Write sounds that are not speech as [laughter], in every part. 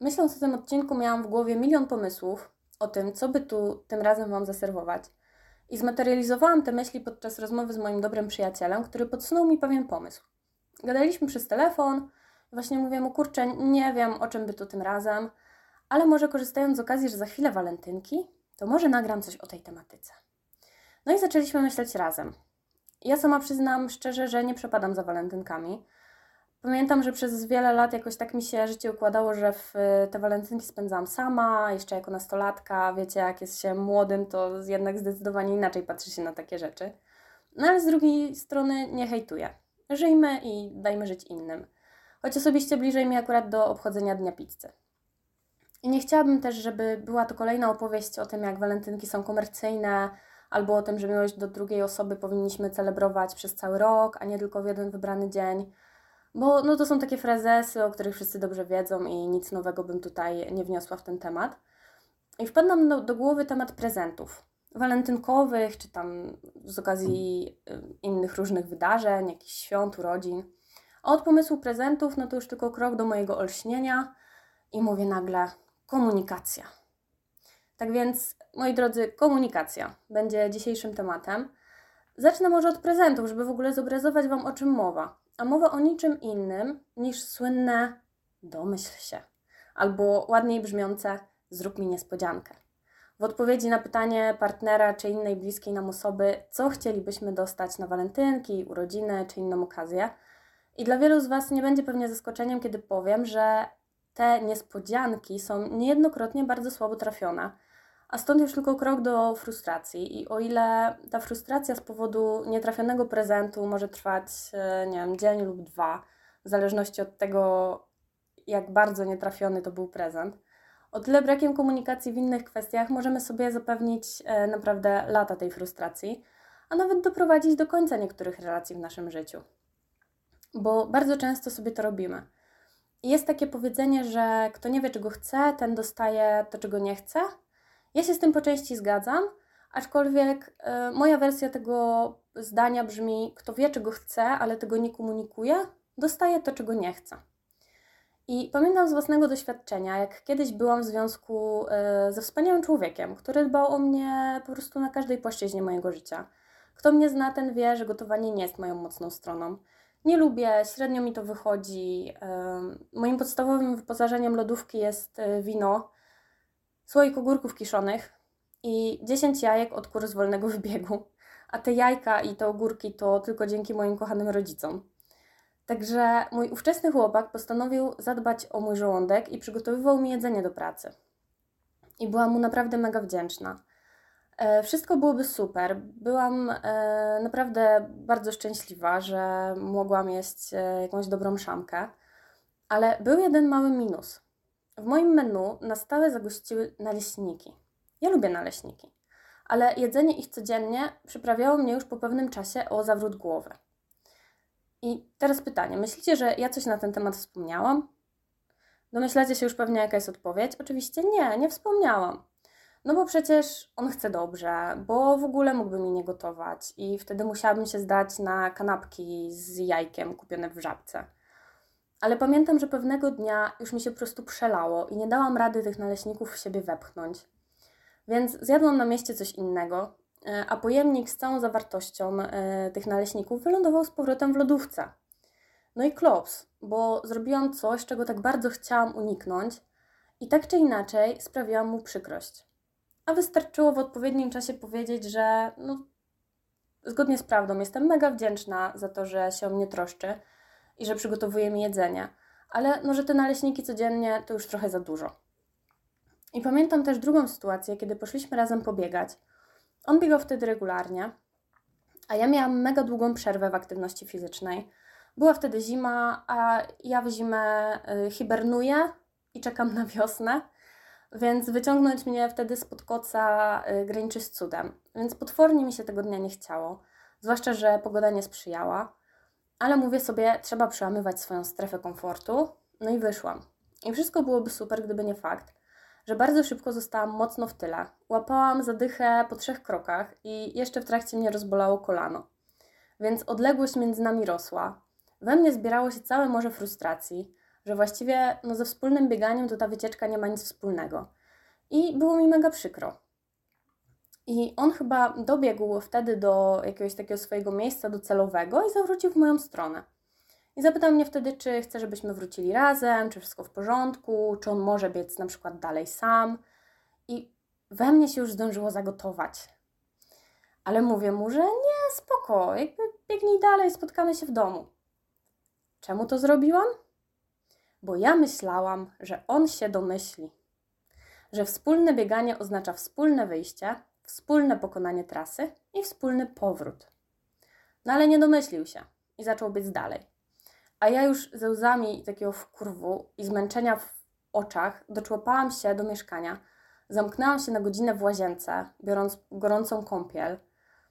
Myśląc o tym odcinku, miałam w głowie milion pomysłów o tym, co by tu tym razem Wam zaserwować. I zmaterializowałam te myśli podczas rozmowy z moim dobrym przyjacielem, który podsunął mi pewien pomysł. Gadaliśmy przez telefon, właśnie mówię mu, kurczę, nie wiem o czym by tu tym razem, ale może korzystając z okazji, że za chwilę walentynki, to może nagram coś o tej tematyce. No i zaczęliśmy myśleć razem. Ja sama przyznam szczerze, że nie przepadam za walentynkami. Pamiętam, że przez wiele lat jakoś tak mi się życie układało, że w te walentynki spędzałam sama, jeszcze jako nastolatka. Wiecie, jak jest się młodym, to jednak zdecydowanie inaczej patrzy się na takie rzeczy. No ale z drugiej strony nie hejtuję. Żyjmy i dajmy żyć innym. Choć osobiście bliżej mi akurat do obchodzenia Dnia Pizzy. I nie chciałabym też, żeby była to kolejna opowieść o tym, jak walentynki są komercyjne, albo o tym, że miłość do drugiej osoby powinniśmy celebrować przez cały rok, a nie tylko w jeden wybrany dzień. Bo no, to są takie frazesy, o których wszyscy dobrze wiedzą i nic nowego bym tutaj nie wniosła w ten temat. I wpadł nam do, do głowy temat prezentów walentynkowych, czy tam z okazji y, innych różnych wydarzeń, jakichś świąt, urodzin. A od pomysłu prezentów, no to już tylko krok do mojego olśnienia i mówię nagle komunikacja. Tak więc, moi drodzy, komunikacja będzie dzisiejszym tematem. Zacznę może od prezentów, żeby w ogóle zobrazować Wam o czym mowa. A mowa o niczym innym niż słynne domyśl się, albo ładniej brzmiące zrób mi niespodziankę. W odpowiedzi na pytanie partnera czy innej bliskiej nam osoby, co chcielibyśmy dostać na walentynki, urodziny czy inną okazję. I dla wielu z Was nie będzie pewnie zaskoczeniem, kiedy powiem, że te niespodzianki są niejednokrotnie bardzo słabo trafione, a stąd już tylko krok do frustracji. I o ile ta frustracja z powodu nietrafionego prezentu może trwać, e, nie wiem, dzień lub dwa, w zależności od tego, jak bardzo nietrafiony to był prezent, o tyle brakiem komunikacji w innych kwestiach możemy sobie zapewnić e, naprawdę lata tej frustracji, a nawet doprowadzić do końca niektórych relacji w naszym życiu. Bo bardzo często sobie to robimy. Jest takie powiedzenie, że kto nie wie, czego chce, ten dostaje to, czego nie chce. Ja się z tym po części zgadzam, aczkolwiek y, moja wersja tego zdania brzmi: kto wie, czego chce, ale tego nie komunikuje, dostaje to, czego nie chce. I pamiętam z własnego doświadczenia, jak kiedyś byłam w związku y, ze wspaniałym człowiekiem, który dbał o mnie po prostu na każdej płaszczyźnie mojego życia. Kto mnie zna, ten wie, że gotowanie nie jest moją mocną stroną. Nie lubię, średnio mi to wychodzi. Moim podstawowym wyposażeniem lodówki jest e, wino, słoik ogórków kiszonych i 10 jajek od kur z wolnego wybiegu. A te jajka i te ogórki to tylko dzięki moim kochanym rodzicom. Także mój ówczesny chłopak postanowił zadbać o mój żołądek i przygotowywał mi jedzenie do pracy. I byłam mu naprawdę mega wdzięczna. E, wszystko byłoby super. Byłam e, naprawdę bardzo szczęśliwa, że mogłam jeść e, jakąś dobrą szamkę, ale był jeden mały minus. W moim menu na stałe zagościły naleśniki. Ja lubię naleśniki, ale jedzenie ich codziennie przyprawiało mnie już po pewnym czasie o zawrót głowy. I teraz pytanie: myślicie, że ja coś na ten temat wspomniałam? Domyślacie się już pewnie, jaka jest odpowiedź? Oczywiście nie, nie wspomniałam. No bo przecież on chce dobrze, bo w ogóle mógłby mi nie gotować i wtedy musiałabym się zdać na kanapki z jajkiem kupione w żabce. Ale pamiętam, że pewnego dnia już mi się po prostu przelało i nie dałam rady tych naleśników w siebie wepchnąć. Więc zjadłam na mieście coś innego, e, a pojemnik z całą zawartością e, tych naleśników wylądował z powrotem w lodówce. No i klops, bo zrobiłam coś, czego tak bardzo chciałam uniknąć i tak czy inaczej sprawiłam mu przykrość a wystarczyło w odpowiednim czasie powiedzieć, że no, zgodnie z prawdą jestem mega wdzięczna za to, że się o mnie troszczy i że przygotowuje mi jedzenie, ale no, że te naleśniki codziennie to już trochę za dużo. I pamiętam też drugą sytuację, kiedy poszliśmy razem pobiegać. On biegał wtedy regularnie, a ja miałam mega długą przerwę w aktywności fizycznej. Była wtedy zima, a ja w zimę y, hibernuję i czekam na wiosnę. Więc wyciągnąć mnie wtedy spod koca y, graniczy z cudem. Więc potwornie mi się tego dnia nie chciało, zwłaszcza, że pogoda nie sprzyjała. Ale mówię sobie, trzeba przełamywać swoją strefę komfortu. No i wyszłam. I wszystko byłoby super, gdyby nie fakt, że bardzo szybko zostałam mocno w tyle. Łapałam zadychę po trzech krokach i jeszcze w trakcie mnie rozbolało kolano. Więc odległość między nami rosła. We mnie zbierało się całe morze frustracji, że właściwie no, ze wspólnym bieganiem to ta wycieczka nie ma nic wspólnego. I było mi mega przykro. I on chyba dobiegł wtedy do jakiegoś takiego swojego miejsca docelowego i zawrócił w moją stronę. I zapytał mnie wtedy, czy chce, żebyśmy wrócili razem, czy wszystko w porządku, czy on może biec na przykład dalej sam. I we mnie się już zdążyło zagotować. Ale mówię mu, że nie, spoko, jakby biegnij dalej, spotkamy się w domu. Czemu to zrobiłam? Bo ja myślałam, że on się domyśli, że wspólne bieganie oznacza wspólne wyjście, wspólne pokonanie trasy i wspólny powrót. No ale nie domyślił się i zaczął biec dalej. A ja już ze łzami takiego wkurwu i zmęczenia w oczach doczłapałam się do mieszkania. Zamknęłam się na godzinę w łazience, biorąc gorącą kąpiel,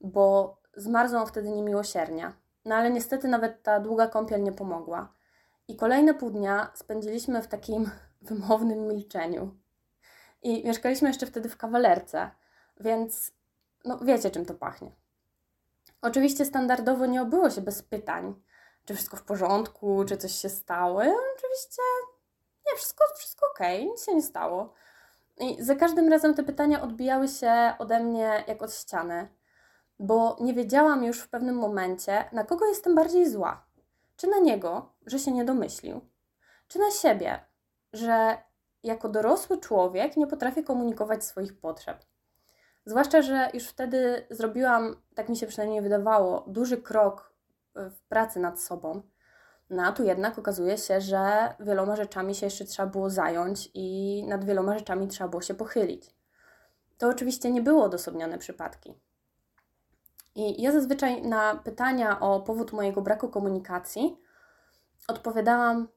bo zmarzłam wtedy niemiłosiernie. No ale niestety nawet ta długa kąpiel nie pomogła. I kolejne pół dnia spędziliśmy w takim [laughs] wymownym milczeniu. I mieszkaliśmy jeszcze wtedy w kawalerce, więc no wiecie czym to pachnie. Oczywiście standardowo nie obyło się bez pytań, czy wszystko w porządku, czy coś się stało. oczywiście nie, wszystko, wszystko ok, nic się nie stało. I za każdym razem te pytania odbijały się ode mnie jak od ściany, bo nie wiedziałam już w pewnym momencie, na kogo jestem bardziej zła. Czy na niego, że się nie domyślił, czy na siebie, że jako dorosły człowiek nie potrafię komunikować swoich potrzeb. Zwłaszcza, że już wtedy zrobiłam, tak mi się przynajmniej wydawało, duży krok w pracy nad sobą. No a tu jednak okazuje się, że wieloma rzeczami się jeszcze trzeba było zająć i nad wieloma rzeczami trzeba było się pochylić. To oczywiście nie było odosobnione przypadki. I ja zazwyczaj na pytania o powód mojego braku komunikacji odpowiadałam: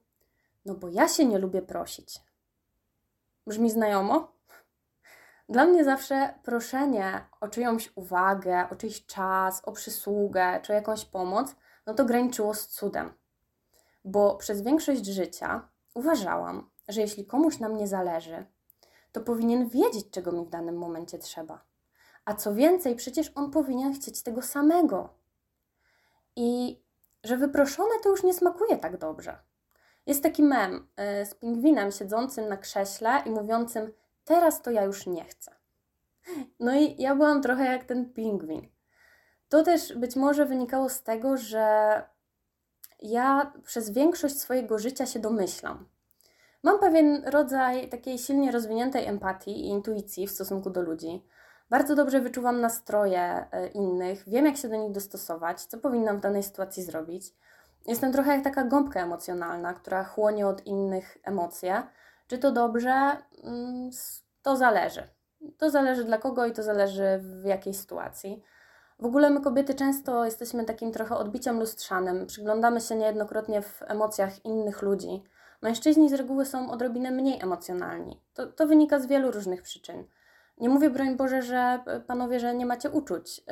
No, bo ja się nie lubię prosić. Brzmi znajomo? Dla mnie zawsze proszenie o czyjąś uwagę, o czyjś czas, o przysługę czy o jakąś pomoc, no to graniczyło z cudem. Bo przez większość życia uważałam, że jeśli komuś na mnie zależy, to powinien wiedzieć, czego mi w danym momencie trzeba. A co więcej, przecież on powinien chcieć tego samego. I że wyproszone to już nie smakuje tak dobrze. Jest taki mem y, z pingwinem siedzącym na krześle i mówiącym: Teraz to ja już nie chcę. No i ja byłam trochę jak ten pingwin. To też być może wynikało z tego, że ja przez większość swojego życia się domyślam. Mam pewien rodzaj takiej silnie rozwiniętej empatii i intuicji w stosunku do ludzi. Bardzo dobrze wyczuwam nastroje e, innych, wiem jak się do nich dostosować, co powinnam w danej sytuacji zrobić. Jestem trochę jak taka gąbka emocjonalna, która chłonie od innych emocje. Czy to dobrze? Mm, to zależy. To zależy dla kogo i to zależy w jakiej sytuacji. W ogóle my kobiety często jesteśmy takim trochę odbiciem lustrzanym, przyglądamy się niejednokrotnie w emocjach innych ludzi. Mężczyźni z reguły są odrobinę mniej emocjonalni. To, to wynika z wielu różnych przyczyn. Nie mówię, broń Boże, że panowie, że nie macie uczuć. Y,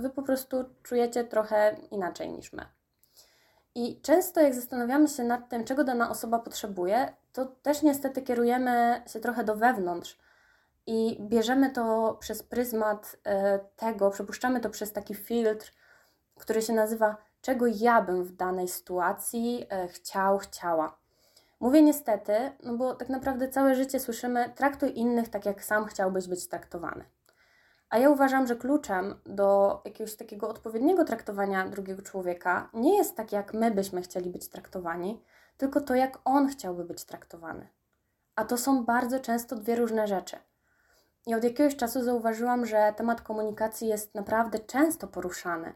wy po prostu czujecie trochę inaczej niż my. I często, jak zastanawiamy się nad tym, czego dana osoba potrzebuje, to też niestety kierujemy się trochę do wewnątrz i bierzemy to przez pryzmat e, tego, przepuszczamy to przez taki filtr, który się nazywa czego ja bym w danej sytuacji e, chciał, chciała. Mówię niestety, no bo tak naprawdę całe życie słyszymy traktuj innych tak, jak sam chciałbyś być traktowany. A ja uważam, że kluczem do jakiegoś takiego odpowiedniego traktowania drugiego człowieka nie jest tak, jak my byśmy chcieli być traktowani, tylko to, jak on chciałby być traktowany. A to są bardzo często dwie różne rzeczy. I od jakiegoś czasu zauważyłam, że temat komunikacji jest naprawdę często poruszany.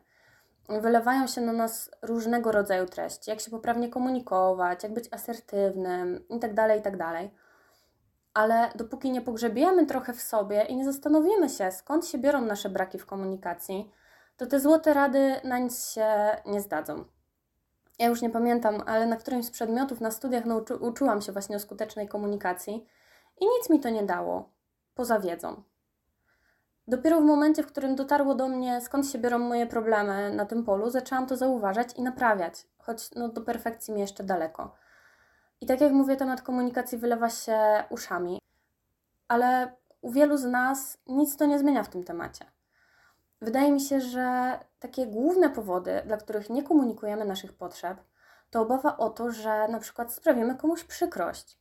Wylewają się na nas różnego rodzaju treści, jak się poprawnie komunikować, jak być asertywnym itd., tak itd. Tak Ale dopóki nie pogrzebiemy trochę w sobie i nie zastanowimy się, skąd się biorą nasze braki w komunikacji, to te złote rady na nic się nie zdadzą. Ja już nie pamiętam, ale na którymś z przedmiotów na studiach nauczy, uczyłam się właśnie o skutecznej komunikacji i nic mi to nie dało poza wiedzą. Dopiero w momencie, w którym dotarło do mnie, skąd się biorą moje problemy na tym polu, zaczęłam to zauważać i naprawiać, choć no, do perfekcji mi jeszcze daleko. I tak jak mówię, temat komunikacji wylewa się uszami, ale u wielu z nas nic to nie zmienia w tym temacie. Wydaje mi się, że takie główne powody, dla których nie komunikujemy naszych potrzeb, to obawa o to, że na przykład sprawimy komuś przykrość.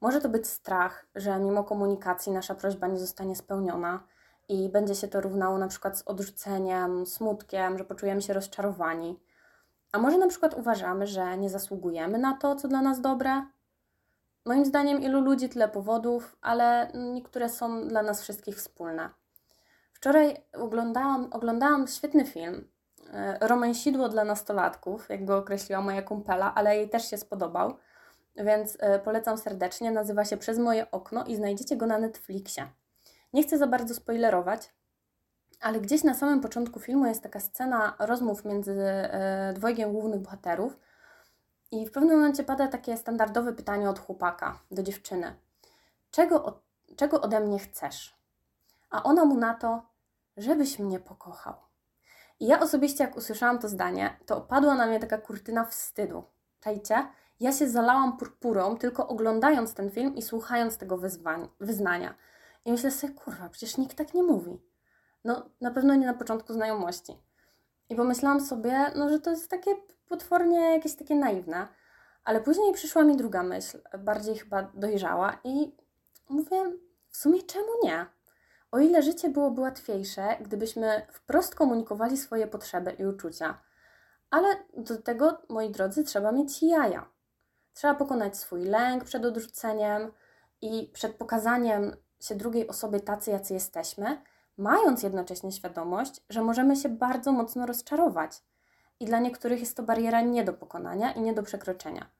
Może to być strach, że mimo komunikacji nasza prośba nie zostanie spełniona i będzie się to równało na przykład z odrzuceniem, smutkiem, że poczujemy się rozczarowani. A może na przykład uważamy, że nie zasługujemy na to, co dla nas dobre? Moim zdaniem ilu ludzi, tyle powodów, ale niektóre są dla nas wszystkich wspólne. Wczoraj oglądałam, oglądałam świetny film, e, Romansidło dla nastolatków, jak go określiła moja kumpela, ale jej też się spodobał, więc e, polecam serdecznie. Nazywa się Przez moje okno i znajdziecie go na Netflixie. Nie chcę za bardzo spoilerować, ale gdzieś na samym początku filmu jest taka scena rozmów między e, dwojgiem głównych bohaterów i w pewnym momencie pada takie standardowe pytanie od chłopaka do dziewczyny. Czego, czego ode mnie chcesz? A ona mu na to, żebyś mnie pokochał. I ja osobiście, jak usłyszałam to zdanie, to opadła na mnie taka kurtyna wstydu. Czajcie? Ja się zalałam purpurą, tylko oglądając ten film i słuchając tego wyzwań, wyznania. I myślę sobie, kurwa, przecież nikt tak nie mówi. No, na pewno nie na początku znajomości. I pomyślałam sobie, no, że to jest takie potwornie jakieś takie naiwne. Ale później przyszła mi druga myśl, bardziej chyba dojrzała i mówię, w sumie czemu nie? O ile życie byłoby łatwiejsze, gdybyśmy wprost komunikowali swoje potrzeby i uczucia. Ale do tego, moi drodzy, trzeba mieć jaja. Trzeba pokonać swój lęk przed odrzuceniem i przed pokazaniem się drugiej osobie tacy, jacy jesteśmy, mając jednocześnie świadomość, że możemy się bardzo mocno rozczarować. I dla niektórych jest to bariera nie do pokonania i nie do przekroczenia.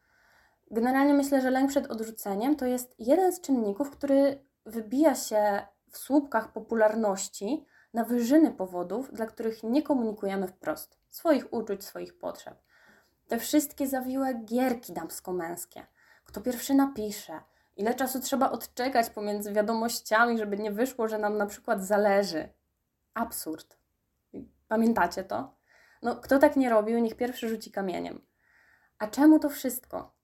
Generalnie myślę, że lęk przed odrzuceniem to jest jeden z czynników, który wybija się w słupkach popularności na wyżyny powodów, dla których nie komunikujemy wprost swoich uczuć, swoich potrzeb. Te wszystkie zawiłe gierki damsko-męskie. Kto pierwszy napisze, ile czasu trzeba odczekać pomiędzy wiadomościami, żeby nie wyszło, że nam na przykład zależy. Absurd. Pamiętacie to? No, kto tak nie robił, niech pierwszy rzuci kamieniem. A czemu to wszystko?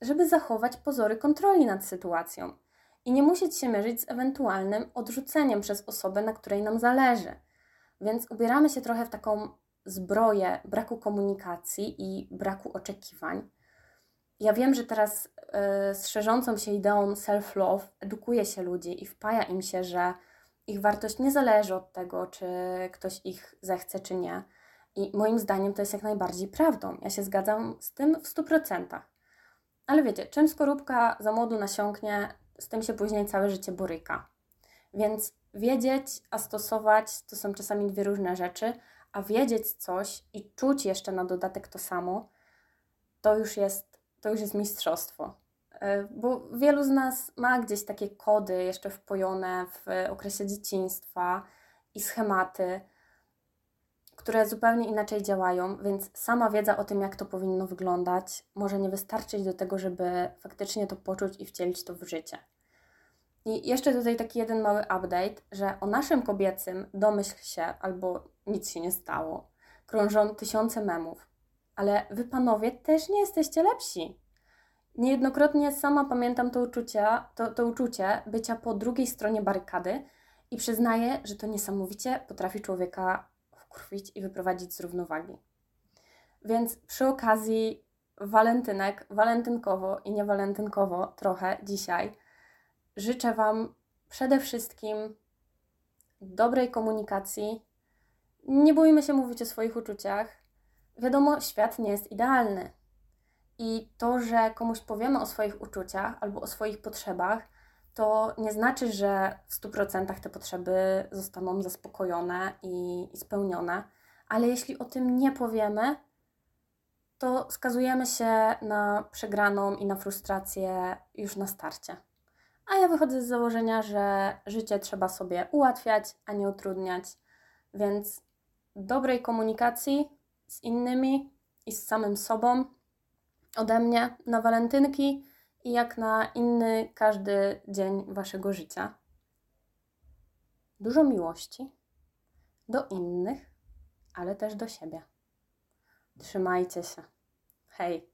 Żeby zachować pozory kontroli nad sytuacją i nie musieć się mierzyć z ewentualnym odrzuceniem przez osobę, na której nam zależy. Więc ubieramy się trochę w taką zbroję braku komunikacji i braku oczekiwań. Ja wiem, że teraz yy, z szerzącą się ideą self-love edukuje się ludzi i wpaja im się, że ich wartość nie zależy od tego, czy ktoś ich zechce, czy nie. I moim zdaniem to jest jak najbardziej prawdą. Ja się zgadzam z tym w 100%. Ale wiecie, czym skorupka za młodu nasiąknie, z tym się później całe życie boryka. Więc wiedzieć, a stosować to są czasami dwie różne rzeczy, a wiedzieć coś i czuć jeszcze na dodatek to samo, to już jest, to już jest mistrzostwo. E, bo wielu z nas ma gdzieś takie kody jeszcze wpojone w okresie dzieciństwa i schematy, które zupełnie inaczej działają, więc sama wiedza o tym, jak to powinno wyglądać, może nie wystarczyć do tego, żeby faktycznie to poczuć i wcielić to w życie. I jeszcze tutaj taki jeden mały update, że o naszym kobiecym domyśl się albo nic się nie stało. Krążą tysiące memów, ale wy panowie też nie jesteście lepsi. Niejednokrotnie sama pamiętam to uczucie, to, to uczucie bycia po drugiej stronie barykady i przyznaję, że to niesamowicie potrafi człowieka wkurwić i wyprowadzić z równowagi. Więc przy okazji walentynek, walentynkowo i niewalentynkowo trochę dzisiaj życzę Wam przede wszystkim dobrej komunikacji. Nie bójmy się mówić o swoich uczuciach. Wiadomo, świat nie jest idealny. I to, że komuś powiemy o swoich uczuciach albo o swoich potrzebach, to nie znaczy, że w 100% te potrzeby zostaną zaspokojone i, i spełnione, ale jeśli o tym nie powiemy, to skazujemy się na przegraną i na frustrację już na starcie. A ja wychodzę z założenia, że życie trzeba sobie ułatwiać, a nie utrudniać, więc dobrej komunikacji z innymi i z samym sobą ode mnie na walentynki i jak na inny każdy dzień waszego życia. Dużo miłości do innych, ale też do siebie. Trzymajcie się. Hej!